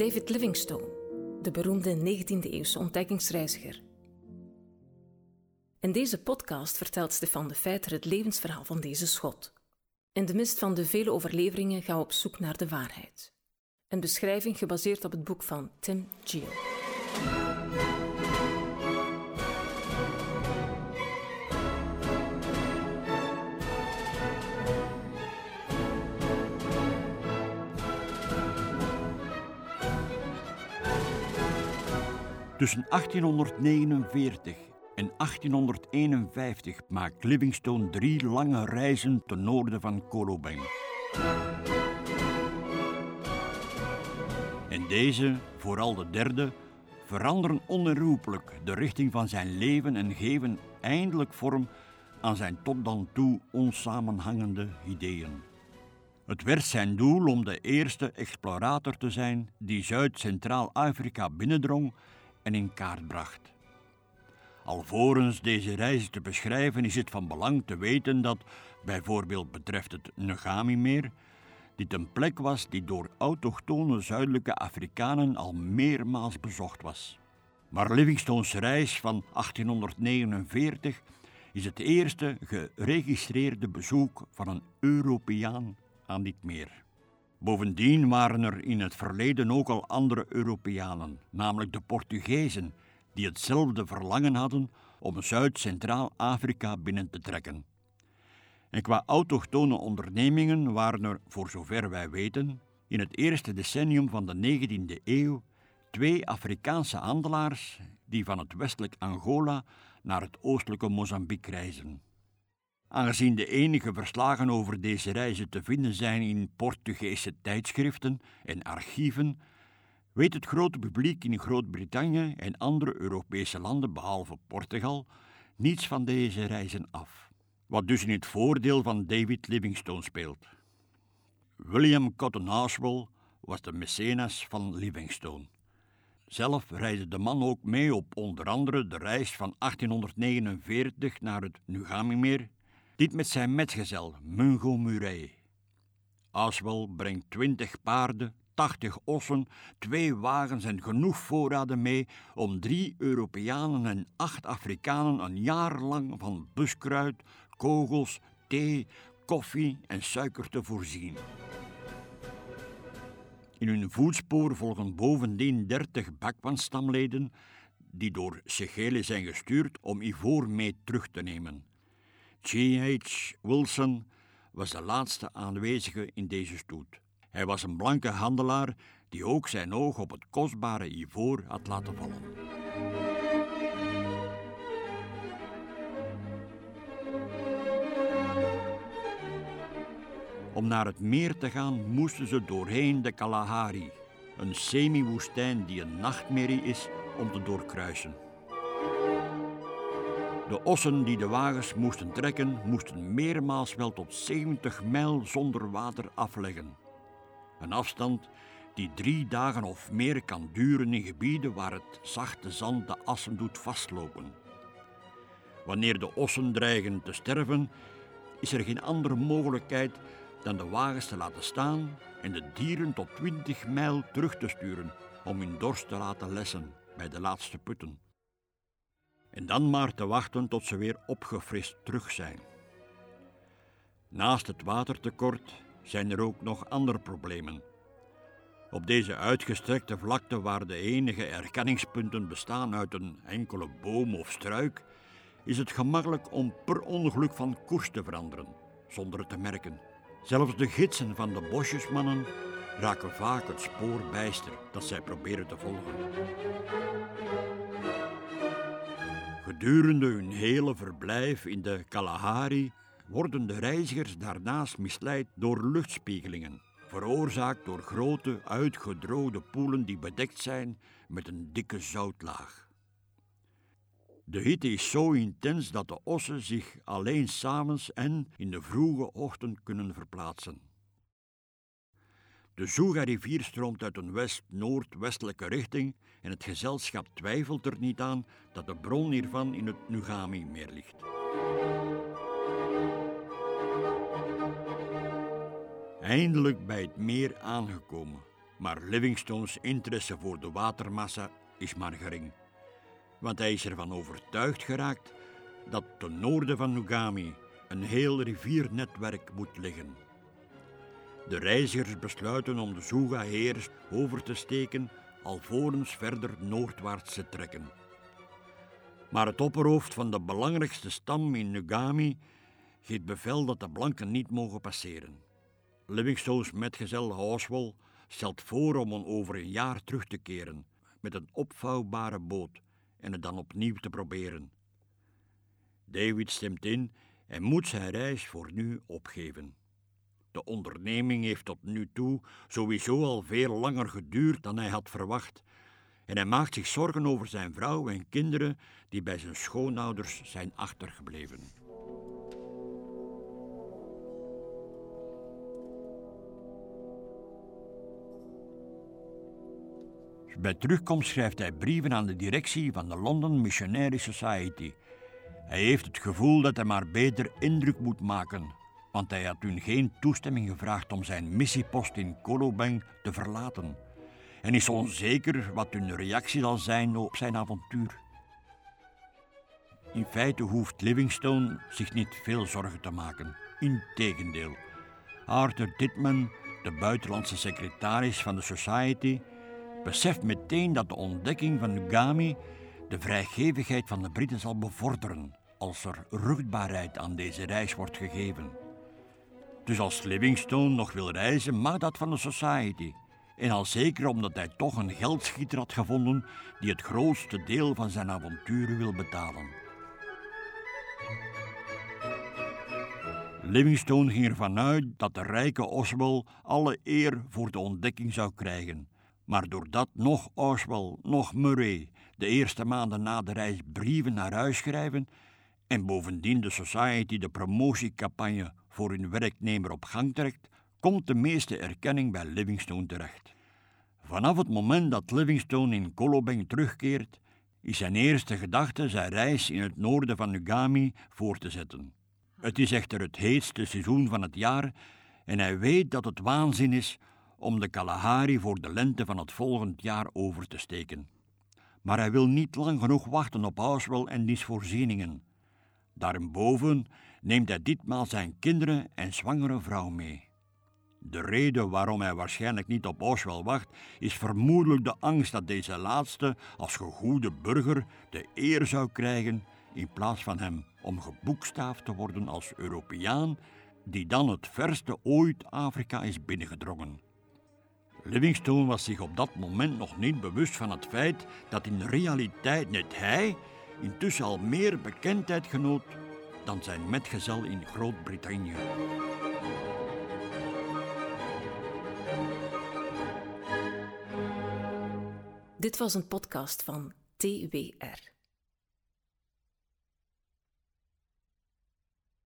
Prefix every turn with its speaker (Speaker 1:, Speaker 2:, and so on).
Speaker 1: David Livingstone, de beroemde 19e-eeuwse ontdekkingsreiziger. In deze podcast vertelt Stefan de Feiter het levensverhaal van deze schot. In de mist van de vele overleveringen gaan we op zoek naar de waarheid. Een beschrijving gebaseerd op het boek van Tim Gill.
Speaker 2: Tussen 1849 en 1851 maakt Livingstone drie lange reizen ten noorden van Kolobeng. En deze, vooral de derde, veranderen onherroepelijk de richting van zijn leven en geven eindelijk vorm aan zijn tot dan toe onsamenhangende ideeën. Het werd zijn doel om de eerste explorator te zijn die Zuid-Centraal-Afrika binnendrong in kaart bracht. Alvorens deze reis te beschrijven is het van belang te weten dat, bijvoorbeeld betreft het Ngami-meer, dit een plek was die door autochtone zuidelijke Afrikanen al meermaals bezocht was. Maar Livingstone's reis van 1849 is het eerste geregistreerde bezoek van een Europeaan aan dit meer. Bovendien waren er in het verleden ook al andere Europeanen, namelijk de Portugezen, die hetzelfde verlangen hadden om Zuid-Centraal-Afrika binnen te trekken. En qua autochtone ondernemingen waren er, voor zover wij weten, in het eerste decennium van de 19e eeuw twee Afrikaanse handelaars die van het westelijk Angola naar het oostelijke Mozambique reizen. Aangezien de enige verslagen over deze reizen te vinden zijn in Portugese tijdschriften en archieven, weet het grote publiek in Groot-Brittannië en andere Europese landen behalve Portugal niets van deze reizen af. Wat dus in het voordeel van David Livingstone speelt. William Cotton Housewell was de mecenas van Livingstone. Zelf reisde de man ook mee op onder andere de reis van 1849 naar het Nugami-meer dit met zijn metgezel Mungo Murray. Oswell brengt twintig paarden, tachtig ossen, twee wagens en genoeg voorraden mee om drie Europeanen en acht Afrikanen een jaar lang van buskruid, kogels, thee, koffie en suiker te voorzien. In hun voetspoor volgen bovendien dertig bakwanstamleden die door Segele zijn gestuurd om ivoor mee terug te nemen. G.H. Wilson was de laatste aanwezige in deze stoet. Hij was een blanke handelaar die ook zijn oog op het kostbare ivoor had laten vallen. Om naar het meer te gaan moesten ze doorheen de Kalahari, een semi-woestijn die een nachtmerrie is om te doorkruisen. De ossen die de wagens moesten trekken, moesten meermaals wel tot 70 mijl zonder water afleggen. Een afstand die drie dagen of meer kan duren in gebieden waar het zachte zand de assen doet vastlopen. Wanneer de ossen dreigen te sterven, is er geen andere mogelijkheid dan de wagens te laten staan en de dieren tot 20 mijl terug te sturen om hun dorst te laten lessen bij de laatste putten en dan maar te wachten tot ze weer opgefrist terug zijn. Naast het watertekort zijn er ook nog andere problemen. Op deze uitgestrekte vlakte waar de enige erkenningspunten bestaan uit een enkele boom of struik, is het gemakkelijk om per ongeluk van koers te veranderen, zonder het te merken. Zelfs de gidsen van de bosjesmannen raken vaak het spoor bijster dat zij proberen te volgen. Gedurende hun hele verblijf in de Kalahari worden de reizigers daarnaast misleid door luchtspiegelingen, veroorzaakt door grote uitgedroogde poelen die bedekt zijn met een dikke zoutlaag. De hitte is zo intens dat de ossen zich alleen s'avonds en in de vroege ochtend kunnen verplaatsen. De Zuga-rivier stroomt uit een west-noordwestelijke richting en het gezelschap twijfelt er niet aan dat de bron hiervan in het Nugami-meer ligt. Eindelijk bij het meer aangekomen, Maar Livingstone's interesse voor de watermassa is maar gering. Want hij is ervan overtuigd geraakt dat ten noorden van Nugami een heel riviernetwerk moet liggen. De reizigers besluiten om de Suga-heers over te steken alvorens verder noordwaarts te trekken. Maar het opperhoofd van de belangrijkste stam in Nugami geeft bevel dat de blanken niet mogen passeren. Livingstone's metgezel Oswald stelt voor om over een jaar terug te keren met een opvouwbare boot en het dan opnieuw te proberen. David stemt in en moet zijn reis voor nu opgeven. De onderneming heeft tot nu toe sowieso al veel langer geduurd dan hij had verwacht. En hij maakt zich zorgen over zijn vrouw en kinderen die bij zijn schoonouders zijn achtergebleven. Bij terugkomst schrijft hij brieven aan de directie van de London Missionary Society. Hij heeft het gevoel dat hij maar beter indruk moet maken want hij had hun geen toestemming gevraagd om zijn missiepost in Kolobeng te verlaten en is onzeker wat hun reactie zal zijn op zijn avontuur. In feite hoeft Livingstone zich niet veel zorgen te maken. Integendeel. Arthur Titman, de buitenlandse secretaris van de Society, beseft meteen dat de ontdekking van Nugami de vrijgevigheid van de Britten zal bevorderen als er rugbaarheid aan deze reis wordt gegeven. Dus als Livingstone nog wil reizen, mag dat van de Society. En al zeker omdat hij toch een geldschieter had gevonden die het grootste deel van zijn avonturen wil betalen. Livingstone ging ervan uit dat de rijke Oswald alle eer voor de ontdekking zou krijgen. Maar doordat nog Oswald, nog Murray de eerste maanden na de reis brieven naar huis schrijven en bovendien de Society de promotiecampagne voor hun werknemer op gang trekt, komt de meeste erkenning bij Livingstone terecht. Vanaf het moment dat Livingstone in Kolobeng terugkeert, is zijn eerste gedachte zijn reis in het noorden van Nugami voor te zetten. Het is echter het heetste seizoen van het jaar en hij weet dat het waanzin is om de Kalahari voor de lente van het volgend jaar over te steken. Maar hij wil niet lang genoeg wachten op Oswald en diens voorzieningen. Daarboven neemt hij ditmaal zijn kinderen en zwangere vrouw mee. De reden waarom hij waarschijnlijk niet op Oswald wacht, is vermoedelijk de angst dat deze laatste als gegoede burger de eer zou krijgen in plaats van hem om geboekstaafd te worden als Europeaan die dan het verste ooit Afrika is binnengedrongen. Livingstone was zich op dat moment nog niet bewust van het feit dat in realiteit net hij intussen al meer bekendheid genoot dan zijn metgezel in Groot-Brittannië.
Speaker 1: Dit was een podcast van TWR.